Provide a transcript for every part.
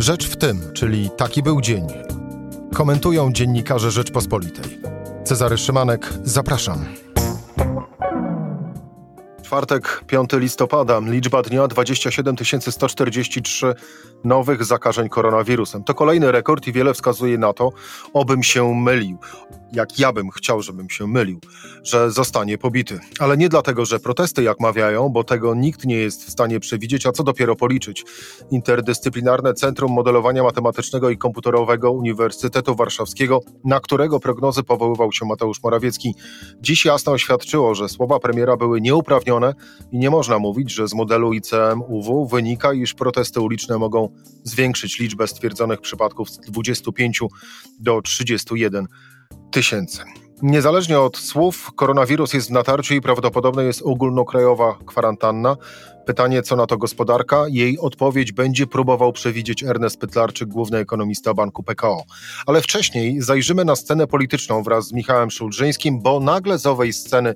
Rzecz w tym, czyli taki był dzień. Komentują dziennikarze Rzeczpospolitej. Cezary Szymanek, zapraszam. Czwartek, 5 listopada, liczba dnia 27 143 nowych zakażeń koronawirusem. To kolejny rekord i wiele wskazuje na to, obym się mylił jak ja bym chciał, żebym się mylił, że zostanie pobity. Ale nie dlatego, że protesty jak mawiają, bo tego nikt nie jest w stanie przewidzieć, a co dopiero policzyć. Interdyscyplinarne Centrum Modelowania Matematycznego i Komputerowego Uniwersytetu Warszawskiego, na którego prognozy powoływał się Mateusz Morawiecki, dziś jasno oświadczyło, że słowa premiera były nieuprawnione i nie można mówić, że z modelu ICM-UW wynika, iż protesty uliczne mogą zwiększyć liczbę stwierdzonych przypadków z 25 do 31 tysięcy. Niezależnie od słów, koronawirus jest w natarciu i prawdopodobne jest ogólnokrajowa kwarantanna. Pytanie, co na to gospodarka? Jej odpowiedź będzie próbował przewidzieć Ernest Pytlarczyk, główny ekonomista Banku PKO. Ale wcześniej zajrzymy na scenę polityczną wraz z Michałem Szulżyńskim, bo nagle z owej sceny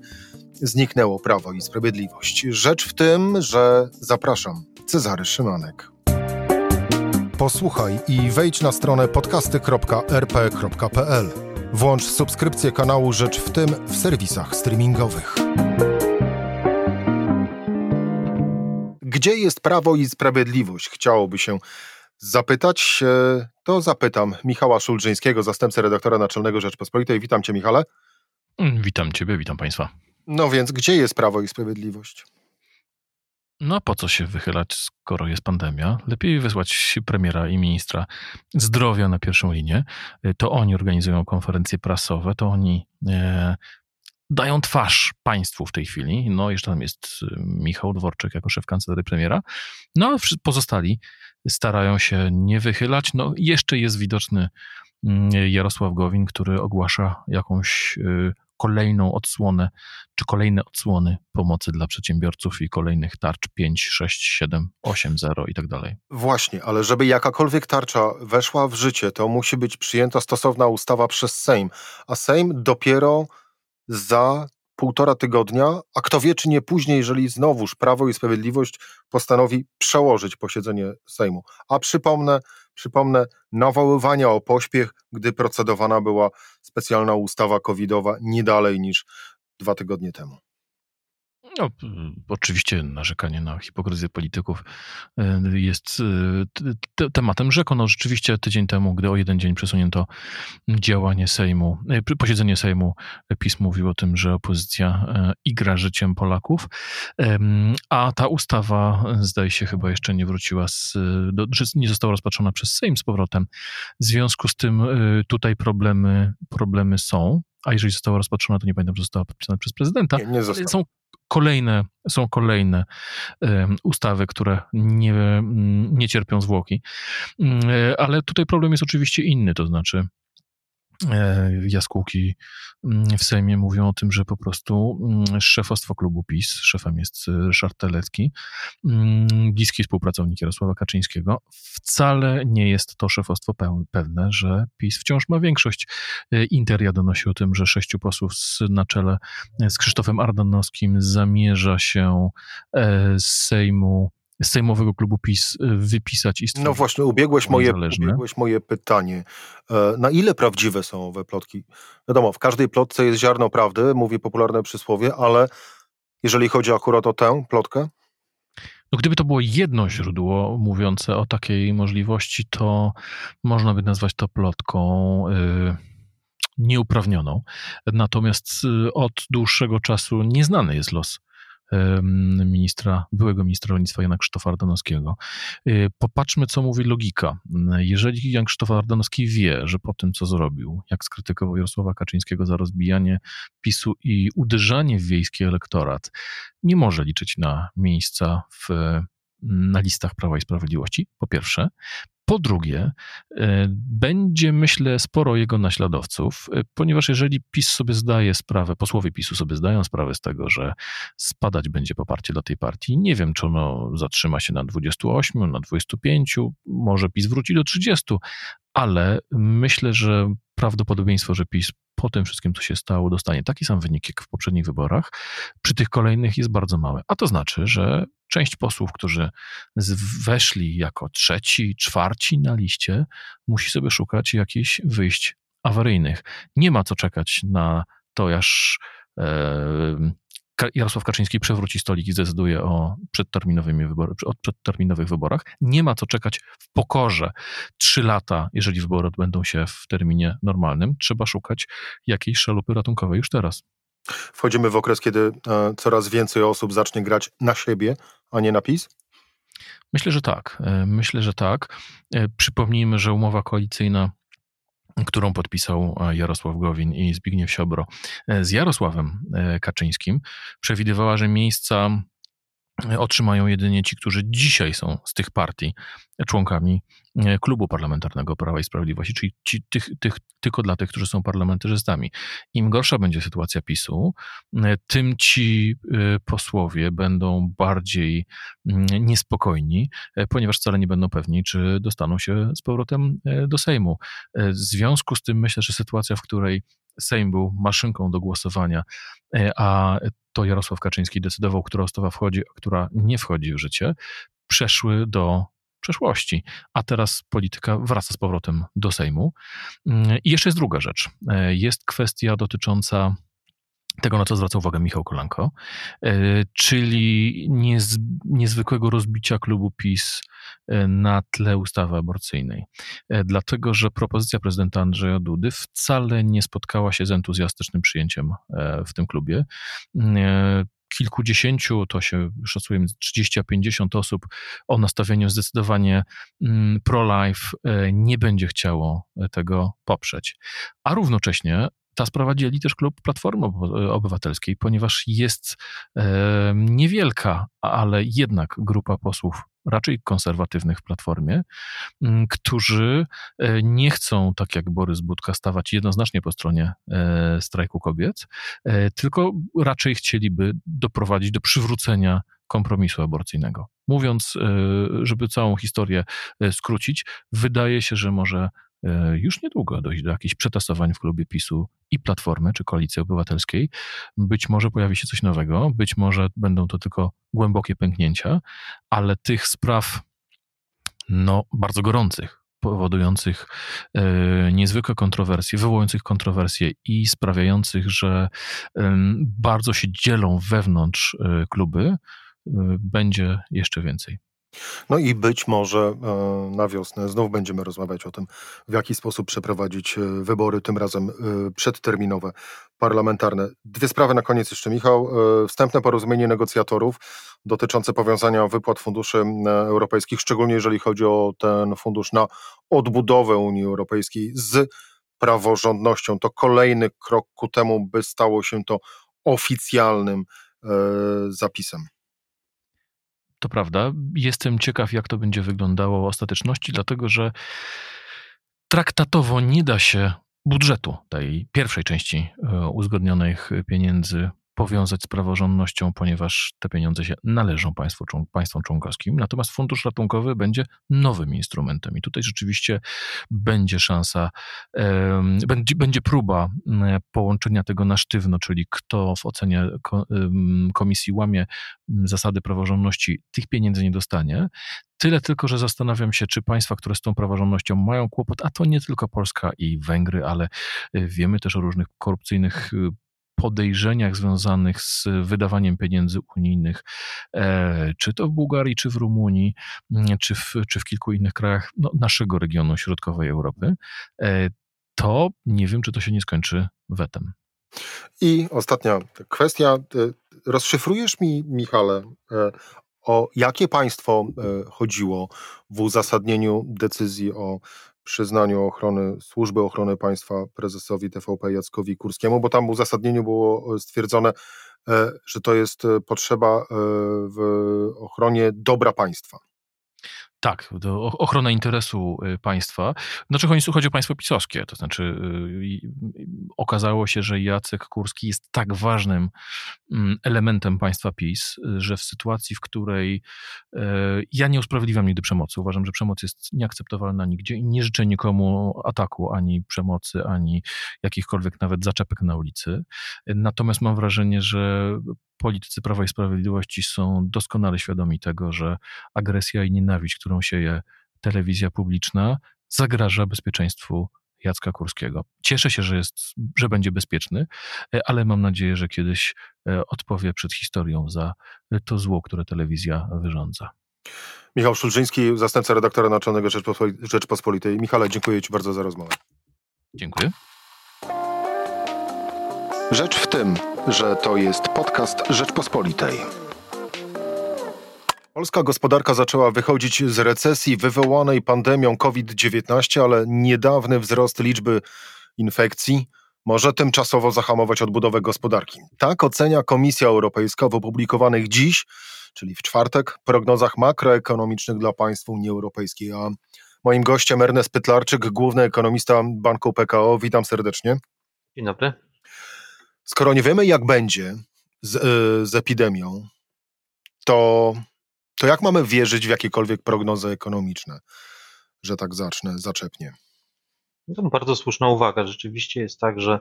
zniknęło Prawo i Sprawiedliwość. Rzecz w tym, że zapraszam, Cezary Szymanek. Posłuchaj i wejdź na stronę podcasty.rp.pl. Włącz subskrypcję kanału Rzecz w tym w serwisach streamingowych. Gdzie jest prawo i sprawiedliwość? Chciałoby się zapytać. E, to zapytam Michała Szulżyńskiego, zastępcę redaktora naczelnego Rzeczpospolitej. Witam cię, Michale. Mm, witam ciebie, witam państwa. No więc, gdzie jest prawo i sprawiedliwość? No po co się wychylać, skoro jest pandemia? Lepiej wysłać premiera i ministra zdrowia na pierwszą linię. Y, to oni organizują konferencje prasowe, to oni e, dają twarz państwu w tej chwili. No jeszcze tam jest y, Michał Dworczyk jako szef kancelarii premiera. No a pozostali starają się nie wychylać. No jeszcze jest widoczny mm, Jarosław Gowin, który ogłasza jakąś y, kolejną odsłonę, czy kolejne odsłony pomocy dla przedsiębiorców i kolejnych tarcz 5, 6, 7, 8, 0 i tak dalej. Właśnie, ale żeby jakakolwiek tarcza weszła w życie, to musi być przyjęta stosowna ustawa przez Sejm, a Sejm dopiero za półtora tygodnia, a kto wie, czy nie później, jeżeli znowuż Prawo i Sprawiedliwość postanowi przełożyć posiedzenie Sejmu. A przypomnę, przypomnę, nawoływania o pośpiech, gdy procedowana była specjalna ustawa covidowa nie dalej niż dwa tygodnie temu. No, oczywiście narzekanie na hipokryzję polityków e, jest e, tematem rzeką. No, rzeczywiście tydzień temu, gdy o jeden dzień przesunięto działanie Sejmu, e, posiedzenie Sejmu, PiS mówił o tym, że opozycja igra życiem Polaków, a ta ustawa zdaje się chyba jeszcze nie wróciła, z, nie została rozpatrzona przez Sejm z powrotem. W związku z tym tutaj problemy, problemy są a jeżeli została rozpatrzona, to nie pamiętam, że została podpisana przez prezydenta. Nie, nie została. Są kolejne, są kolejne ustawy, które nie, mm, nie cierpią zwłoki. Mm, e, ale tutaj problem jest oczywiście inny, to znaczy jaskółki mm, w Sejmie mówią o tym, że po prostu mm, szefostwo klubu PiS, szefem jest e, Ryszard Telecki, mm, bliski współpracownik Jarosława Kaczyńskiego, wcale nie jest to szefostwo pewne, że PiS wciąż ma większość. E, Interia donosi o tym, że sześciu posłów na czele z Krzysztofem Ardanowskim zamierza się z Sejmu z Sejmowego Klubu PiS y, wypisać i No właśnie, ubiegłeś moje, ubiegłeś moje pytanie. E, na ile prawdziwe są owe plotki? Wiadomo, w każdej plotce jest ziarno prawdy, mówi popularne przysłowie, ale jeżeli chodzi akurat o tę plotkę? No gdyby to było jedno źródło mówiące o takiej możliwości, to można by nazwać to plotką. Yy nieuprawnioną. Natomiast od dłuższego czasu nieznany jest los ministra, byłego ministra rolnictwa Jana Krzysztofa Ardanowskiego. Y, popatrzmy, co mówi logika. Jeżeli Jan Krzysztof Ardanowski wie, że po tym, co zrobił, jak skrytykował Jarosława Kaczyńskiego za rozbijanie PiSu i uderzanie w wiejski elektorat, nie może liczyć na miejsca w na listach Prawa i Sprawiedliwości, po pierwsze. Po drugie, e, będzie, myślę, sporo jego naśladowców, e, ponieważ jeżeli PiS sobie zdaje sprawę, posłowie PiSu sobie zdają sprawę z tego, że spadać będzie poparcie dla tej partii, nie wiem, czy ono zatrzyma się na 28, na 25, może PiS wróci do 30, ale myślę, że prawdopodobieństwo, że PiS po tym wszystkim, co się stało, dostanie taki sam wynik jak w poprzednich wyborach, przy tych kolejnych jest bardzo małe. A to znaczy, że część posłów, którzy weszli jako trzeci, czwarci na liście, musi sobie szukać jakichś wyjść awaryjnych. Nie ma co czekać na to, aż e, Jarosław Kaczyński przewróci stolik i zdecyduje o, przedterminowymi wybory, o przedterminowych wyborach. Nie ma co czekać w pokorze trzy lata, jeżeli wybory odbędą się w terminie normalnym. Trzeba szukać jakiejś szalupy ratunkowej już teraz. Wchodzimy w okres, kiedy e, coraz więcej osób zacznie grać na siebie, a nie na PiS? Myślę, że tak. E, myślę, że tak. E, przypomnijmy, że umowa koalicyjna którą podpisał e, Jarosław Gowin i Zbigniew Siobro. E, z Jarosławem e, Kaczyńskim, przewidywała, że miejsca otrzymają jedynie ci, którzy dzisiaj są z tych partii członkami e, klubu parlamentarnego Prawa i Sprawiedliwości, czyli ci, tych, tych, tylko dla tych, którzy są parlamentarzystami. Im gorsza będzie sytuacja PiSu, e, tym ci e, posłowie będą bardziej mm, niespokojni, ponieważ wcale nie będą pewni, czy dostaną się z powrotem do Sejmu. W związku z tym myślę, że sytuacja, w której Sejm był maszynką do głosowania, a to Jarosław Kaczyński decydował, która ustawa wchodzi, a która nie wchodzi w życie, przeszły do przeszłości, a teraz polityka wraca z powrotem do Sejmu. I jeszcze jest druga rzecz. Jest kwestia dotycząca tego, na co zwraca uwagę Michał Kolanko, e, czyli niez, niezwykłego rozbicia klubu PiS e, na tle ustawy aborcyjnej. E, dlatego, że propozycja prezydenta Andrzeja Dudy wcale nie spotkała się z entuzjastycznym przyjęciem w tym klubie kilkudziesięciu, to się szacuje 30 a 50 osób o nastawieniu zdecydowanie mm, pro-life nie będzie chciało tego poprzeć. A równocześnie ta sprawa dzieli też klub Platformy Obywatelskiej, ponieważ jest e, niewielka, ale jednak grupa posłów raczej konserwatywnych w Platformie, którzy e, nie chcą, tak jak Borys Budka, stawać jednoznacznie po stronie e, strajku kobiet, e, tylko raczej chcieliby doprowadzić do przywrócenia kompromisu aborcyjnego. Mówiąc, żeby całą historię skrócić, wydaje się, że może już niedługo dojść do jakichś przetasowań w klubie PiSu i Platformy czy Koalicji Obywatelskiej. Być może pojawi się coś nowego, być może będą to tylko głębokie pęknięcia, ale tych spraw no, bardzo gorących, powodujących e, niezwykłe kontrowersje, wywołujących kontrowersje i sprawiających, że e, bardzo się dzielą wewnątrz e, kluby, e, będzie jeszcze więcej. No i być może e, na wiosnę znów będziemy rozmawiać o tym, w jaki sposób przeprowadzić e, wybory, tym razem e, przedterminowe, parlamentarne. Dwie sprawy na koniec jeszcze, Michał. Wstępne porozumienie negocjatorów dotyczące powiązania wypłat funduszy europejskich, szczególnie jeżeli chodzi o ten fundusz na odbudowę Unii Europejskiej z praworządnością. To kolejny krok ku temu, by stało się to oficjalnym zapisem. To prawda. Jestem ciekaw, jak to będzie wyglądało w ostateczności, dlatego że traktatowo nie da się budżetu tej pierwszej części e, uzgodnionych pieniędzy powiązać z praworządnością, ponieważ te pieniądze się należą państwu, państwom członkowskim. Natomiast fundusz ratunkowy będzie nowym instrumentem i tutaj rzeczywiście będzie szansa, będzie, będzie próba połączenia tego na sztywno, czyli kto w ocenie komisji łamie zasady praworządności, tych pieniędzy nie dostanie. Tyle tylko, że zastanawiam się, czy państwa, które z tą praworządnością mają kłopot, a to nie tylko Polska i Węgry, ale y, wiemy też o różnych korupcyjnych y, podejrzeniach związanych z wydawaniem pieniędzy unijnych, e, czy to w Bułgarii, czy w Rumunii, mm, czy w, czy w kilku innych krajach no, naszego regionu środkowej Europy, e, to nie wiem, czy to się nie skończy wetem. I ostatnia kwestia. Rozszyfrujesz mi, Michale, e, o jakie państwo chodziło w uzasadnieniu decyzji o przyznaniu ochrony, służby ochrony państwa prezesowi TVP Jackowi Kurskiemu, bo tam w uzasadnieniu było e, stwierdzone, e, że to jest e, potrzeba w ochronie dobra państwa. Tak, ochrona interesu y, państwa. Znaczy chodzi o państwo pisowskie, to znaczy y, okazało się, że Jacek Kurski jest tak ważnym mm, elementem państwa PiS, że w sytuacji, w której ja nie usprawiedliwiam nigdy przemocy, uważam, że przemoc jest nieakceptowalna nigdzie i nie życzę nikomu ataku, ani przemocy, ani jakichkolwiek nawet zaczepek na ulicy. Natomiast mam wrażenie, że politycy Prawa i Sprawiedliwości są doskonale świadomi tego, że agresja i nienawiść, którą sieje telewizja publiczna, zagraża bezpieczeństwu Jacka Kurskiego. Cieszę się, że, jest, że będzie bezpieczny, e, ale mam nadzieję, że kiedyś e, odpowie przed historią za to zło, które telewizja wyrządza. Michał Szulżyński, zastępca redaktora naczelnego Rzeczpospolitej. Michale, dziękuję Ci bardzo za rozmowę. Dziękuję. Rzecz w tym, że to jest podcast Rzeczpospolitej. Polska gospodarka zaczęła wychodzić z recesji wywołanej pandemią COVID-19, ale niedawny wzrost liczby infekcji może tymczasowo zahamować odbudowę gospodarki. Tak ocenia Komisja Europejska w opublikowanych dziś, czyli w czwartek, prognozach makroekonomicznych dla państw Unii Europejskiej. A moim gościem Ernest Pytlarczyk, główny ekonomista Banku PKO. Witam serdecznie. Dzień dobry. Skoro nie wiemy, jak będzie z, y, z epidemią, to, to jak mamy wierzyć w jakiekolwiek prognozy ekonomiczne, że tak zacznę, zaczepnie? No to bardzo słuszna uwaga. Rzeczywiście jest tak, że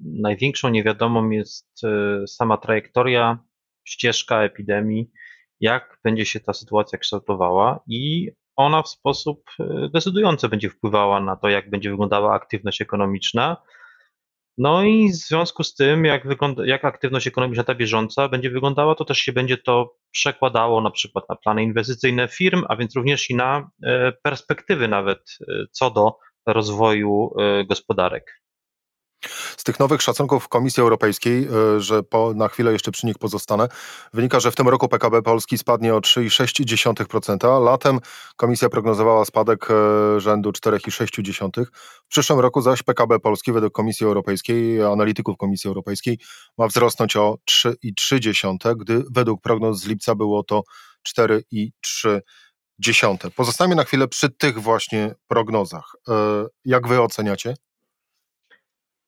największą niewiadomą jest y, sama trajektoria, ścieżka epidemii, jak będzie się ta sytuacja kształtowała i ona w sposób y, decydujący będzie wpływała na to, jak będzie wyglądała aktywność ekonomiczna, no i w związku z tym, jak, wygląda, jak aktywność ekonomiczna ta bieżąca będzie wyglądała, to też się będzie to przekładało na przykład na plany inwestycyjne firm, a więc również i na e, perspektywy nawet e, co do rozwoju e, gospodarek. Z tych nowych szacunków Komisji Europejskiej, e, że po, na chwilę jeszcze przy nich pozostanę, wynika, że w tym roku PKB Polski spadnie o 3,6%. Latem Komisja prognozowała spadek e, rzędu 4,6%. W przyszłym roku zaś PKB Polski według Komisji Europejskiej, analityków Komisji Europejskiej, ma wzrosnąć o 3,3%, gdy według prognoz z lipca było to 4,3%. Pozostajemy na chwilę przy tych właśnie prognozach. E, jak wy oceniacie?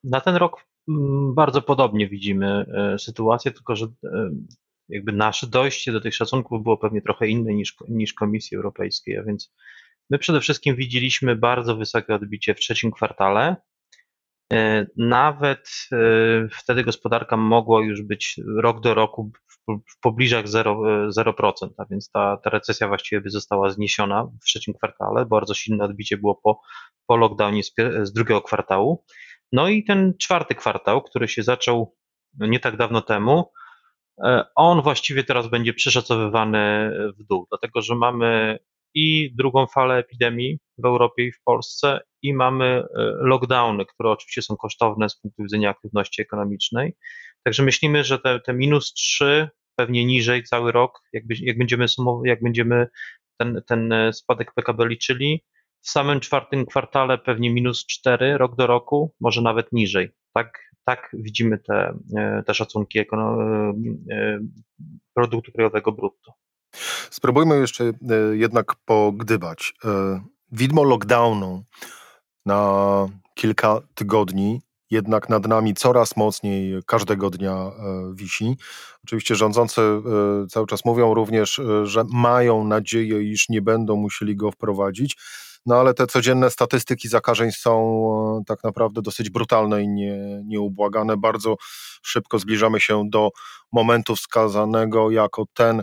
Na ten rok mm, bardzo podobnie widzimy e, sytuację, tylko że e, jakby nasze dojście do tych szacunków było pewnie trochę inne niż, niż Komisji Europejskiej, a więc my przede wszystkim widzieliśmy bardzo wysokie odbicie w trzecim kwartale. E, nawet wtedy gospodarka mogła już być rok do roku w pobliżach 0%, 0% a więc ta, ta recesja właściwie by została zniesiona w trzecim kwartale. Bardzo silne odbicie było po, po lockdownie z, z drugiego kwartału. No i ten czwarty kwartał, który się zaczął nie tak dawno temu, e, on właściwie teraz będzie przeszacowywany w dół, dlatego że mamy i drugą falę epidemii w Europie i w Polsce, i mamy e, lockdowny, które oczywiście są kosztowne z punktu widzenia aktywności ekonomicznej. Także myślimy, że te, te minus 3, pewnie niżej cały rok, jak, jak będziemy sumować, jak będziemy ten, ten spadek PKB liczyli, w samym czwartym kwartale pewnie minus 4 rok do roku, może nawet niżej. Tak, tak widzimy te, e, te szacunki e, e, produktu krajowego brutto. Spróbujmy jeszcze jednak pogdybać. Widmo lockdownu na kilka tygodni jednak nad nami coraz mocniej każdego dnia wisi. Oczywiście rządzący cały czas mówią również, że mają nadzieję, iż nie będą musieli go wprowadzić. No ale te codzienne statystyki zakażeń są e, tak naprawdę dosyć brutalne i nie, nieubłagane. Bardzo szybko zbliżamy się do momentu wskazanego jako ten,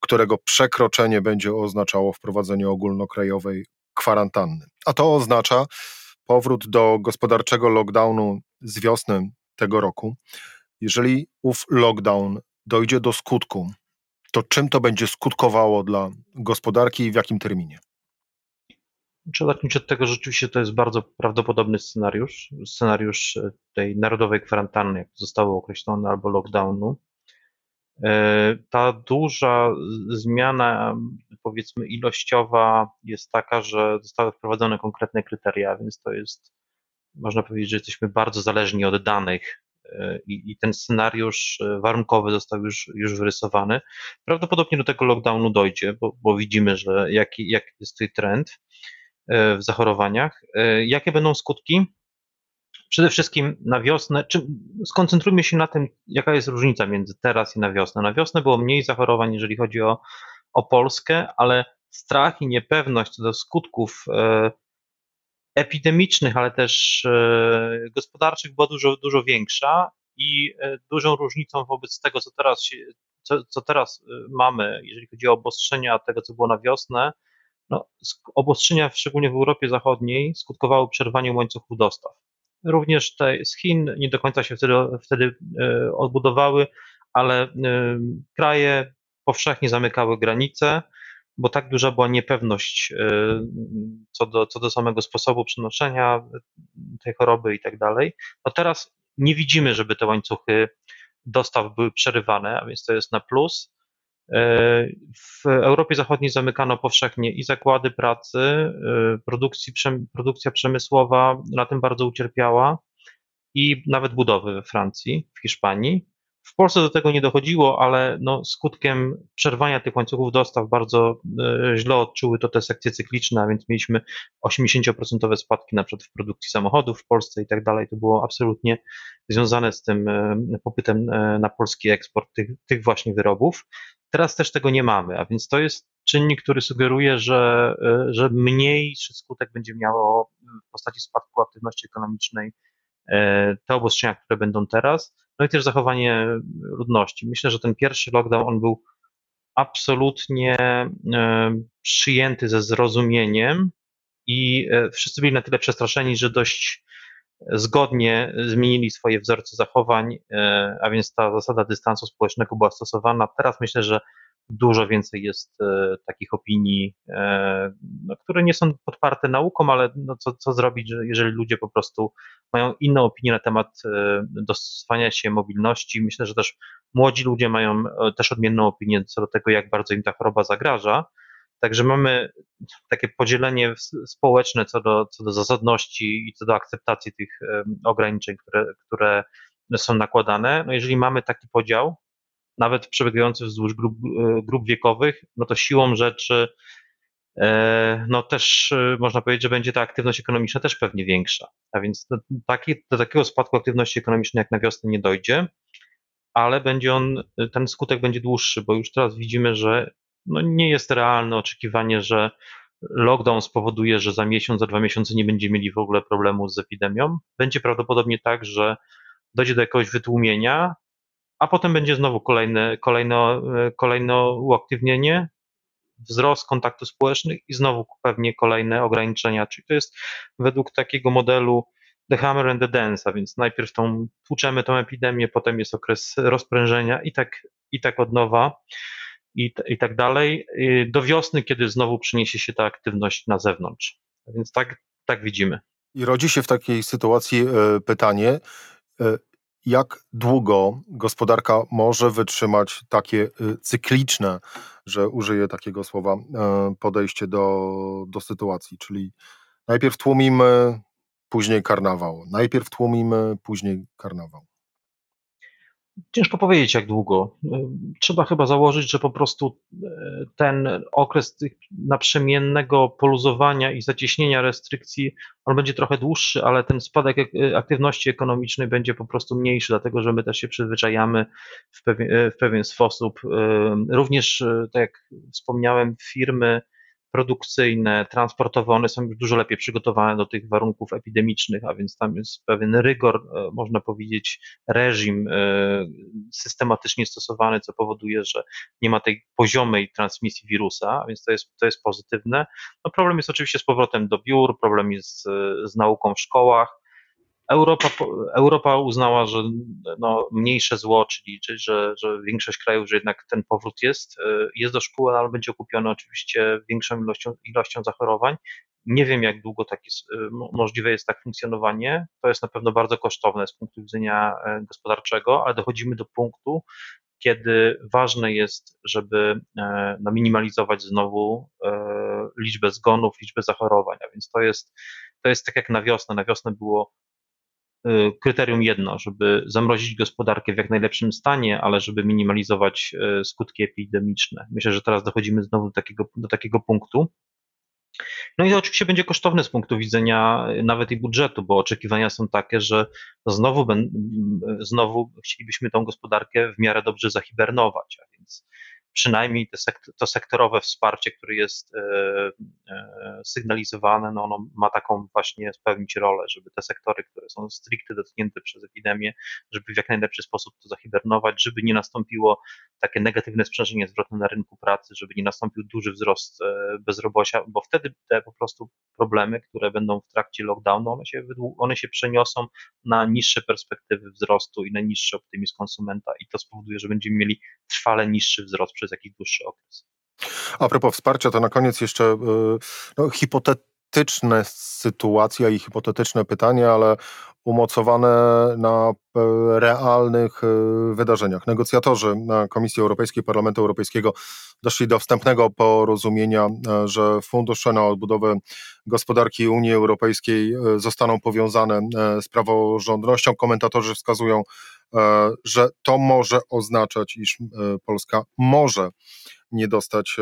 którego przekroczenie będzie oznaczało wprowadzenie ogólnokrajowej kwarantanny. A to oznacza powrót do gospodarczego lockdownu z wiosny tego roku. Jeżeli ów lockdown dojdzie do skutku, to czym to będzie skutkowało dla gospodarki i w jakim terminie? Trzeba zacząć od tego, że rzeczywiście to jest bardzo prawdopodobny scenariusz, scenariusz e, tej narodowej kwarantanny, jak zostało określone, albo lockdownu. E, ta duża zmiana, powiedzmy, ilościowa jest taka, że zostały wprowadzone konkretne kryteria, więc to jest, można powiedzieć, że jesteśmy bardzo zależni od danych, i, i ten scenariusz warunkowy został już, już wyrysowany. Prawdopodobnie do tego lockdownu dojdzie, bo, bo widzimy, że jaki, jaki jest tutaj trend w zachorowaniach. Jakie będą skutki? Przede wszystkim na wiosnę, czy skoncentrujmy się na tym, jaka jest różnica między teraz i na wiosnę. Na wiosnę było mniej zachorowań, jeżeli chodzi o, o Polskę, ale strach i niepewność co do skutków e, epidemicznych, ale też e, gospodarczych była dużo, dużo większa i e, dużą różnicą wobec tego, co teraz, się, co, co teraz mamy, jeżeli chodzi o obostrzenia tego, co było na wiosnę, no, obostrzenia, szczególnie w Europie Zachodniej, skutkowały przerwaniem łańcuchów dostaw. Również te z Chin nie do końca się wtedy, wtedy odbudowały, ale kraje powszechnie zamykały granice, bo tak duża była niepewność e, co do, co do samego sposobu przenoszenia tej choroby i tak dalej. No teraz nie widzimy, żeby te łańcuchy dostaw były przerywane, a więc to jest na plus. W Europie Zachodniej zamykano powszechnie i zakłady pracy, e, produkcji, produkcja przemysłowa na tym bardzo ucierpiała i nawet budowy we Francji, w Hiszpanii. W Polsce do tego nie dochodziło, ale no, skutkiem przerwania tych łańcuchów dostaw bardzo e, źle odczuły to te sekcje cykliczne, a więc mieliśmy 80% spadki na przykład w produkcji samochodów w Polsce i tak dalej. To było absolutnie związane z tym e, popytem na polski eksport tych, tych właśnie wyrobów. Teraz też tego nie mamy, a więc to jest czynnik, który sugeruje, że, że mniejszy skutek będzie miało w postaci spadku aktywności ekonomicznej te obostrzenia, które będą teraz, no i też zachowanie ludności. Myślę, że ten pierwszy lockdown on był absolutnie e, przyjęty ze zrozumieniem i e, wszyscy byli na tyle przestraszeni, że dość zgodnie zmienili swoje wzorce zachowań, e, a więc ta zasada dystansu społecznego była stosowana. Teraz myślę, że dużo więcej jest e, takich opinii, e, no, które nie są podparte nauką, ale no, co, co zrobić, jeżeli ludzie po prostu mają inną opinię na temat dostosowania się mobilności. Myślę, że też młodzi ludzie mają też odmienną opinię co do tego, jak bardzo im ta choroba zagraża. Także mamy takie podzielenie społeczne co do, co do zasadności i co do akceptacji tych ograniczeń, które, które są nakładane. No jeżeli mamy taki podział, nawet przebiegający wzdłuż grup, e, grup wiekowych, no to siłą rzeczy e, no też e, można powiedzieć, że będzie ta aktywność ekonomiczna też pewnie większa. A więc do, taki, do takiego spadku aktywności ekonomicznej jak na wiosnę nie dojdzie, ale będzie on, ten skutek będzie dłuższy, bo już teraz widzimy, że no nie jest realne oczekiwanie, że lockdown spowoduje, że za miesiąc, za dwa miesiące nie będziemy mieli w ogóle problemu z epidemią. Będzie prawdopodobnie tak, że dojdzie do jakiegoś wytłumienia, a potem będzie znowu kolejne, kolejne, kolejne uaktywnienie, wzrost kontaktów społecznych i znowu pewnie kolejne ograniczenia. Czyli to jest według takiego modelu the hammer and the dance, a więc najpierw tą, tłuczemy tą epidemię, potem jest okres rozprężenia i tak, i tak od nowa i, i tak dalej, do wiosny, kiedy znowu przyniesie się ta aktywność na zewnątrz. Więc tak, tak widzimy. I rodzi się w takiej sytuacji e, pytanie, e, jak długo gospodarka może wytrzymać takie y, cykliczne, że użyję takiego słowa, e, podejście do, do sytuacji, czyli najpierw tłumimy, później karnawał, najpierw tłumimy, później karnawał. Ciężko powiedzieć, jak długo. Trzeba chyba założyć, że po prostu e, ten okres naprzemiennego poluzowania i zacieśnienia restrykcji, on będzie trochę dłuższy, ale ten spadek aktywności ekonomicznej będzie po prostu mniejszy, dlatego że my też się przyzwyczajamy w pewien, w pewien sposób. E, również, e, tak jak wspomniałem, firmy produkcyjne, transportowe, one są już dużo lepiej przygotowane do tych warunków epidemicznych, a więc tam jest pewien rygor, e, można powiedzieć, reżim e, systematycznie stosowany, co powoduje, że nie ma tej poziomej transmisji wirusa, a więc to jest, to jest pozytywne. No problem jest oczywiście z powrotem do biur, problem jest z, z nauką w szkołach, Europa, Europa uznała, że no, mniejsze zło, czyli, że, że większość krajów, że jednak ten powrót jest, e, jest do szkół, ale będzie okupiony oczywiście większą ilością, ilością zachorowań. Nie wiem, jak długo tak jest, e, możliwe jest tak funkcjonowanie. To jest na pewno bardzo kosztowne z punktu widzenia e, gospodarczego, ale dochodzimy do punktu, kiedy ważne jest, żeby no, minimalizować znowu liczbę zgonów, liczbę zachorowań. A więc to jest, to jest tak jak na wiosnę. Na wiosnę było kryterium jedno, żeby zamrozić gospodarkę w jak najlepszym stanie, ale żeby minimalizować skutki epidemiczne. Myślę, że teraz dochodzimy znowu do takiego, do takiego punktu. No i to oczywiście będzie kosztowne z punktu widzenia nawet i budżetu, bo oczekiwania są takie, że znowu, znowu chcielibyśmy tą gospodarkę w miarę dobrze zahibernować, a więc przynajmniej to sektorowe wsparcie, które jest e, e, sygnalizowane, no ono ma taką właśnie spełnić rolę, żeby te sektory, które są stricte dotknięte przez epidemię, żeby w jak najlepszy sposób to zahibernować, żeby nie nastąpiło takie negatywne sprzężenie zwrotne na rynku pracy, żeby nie nastąpił duży wzrost e, bezrobocia, bo wtedy te po prostu problemy, które będą w trakcie lockdownu, one się, one się przeniosą na niższe perspektywy wzrostu i na niższy optymizm konsumenta i to spowoduje, że będziemy mieli trwale niższy wzrost przez jakiś dłuższy okres. A propos wsparcia, to na koniec jeszcze y, no, hipotetyczne sytuacje i hipotetyczne pytania, ale umocowane na e, realnych e, wydarzeniach. Negocjatorzy na Komisji Europejskiej Parlamentu Europejskiego doszli do wstępnego porozumienia, e, że fundusze na odbudowę gospodarki Unii Europejskiej zostaną powiązane z praworządnością. Komentatorzy wskazują, że to może oznaczać, iż Polska może nie dostać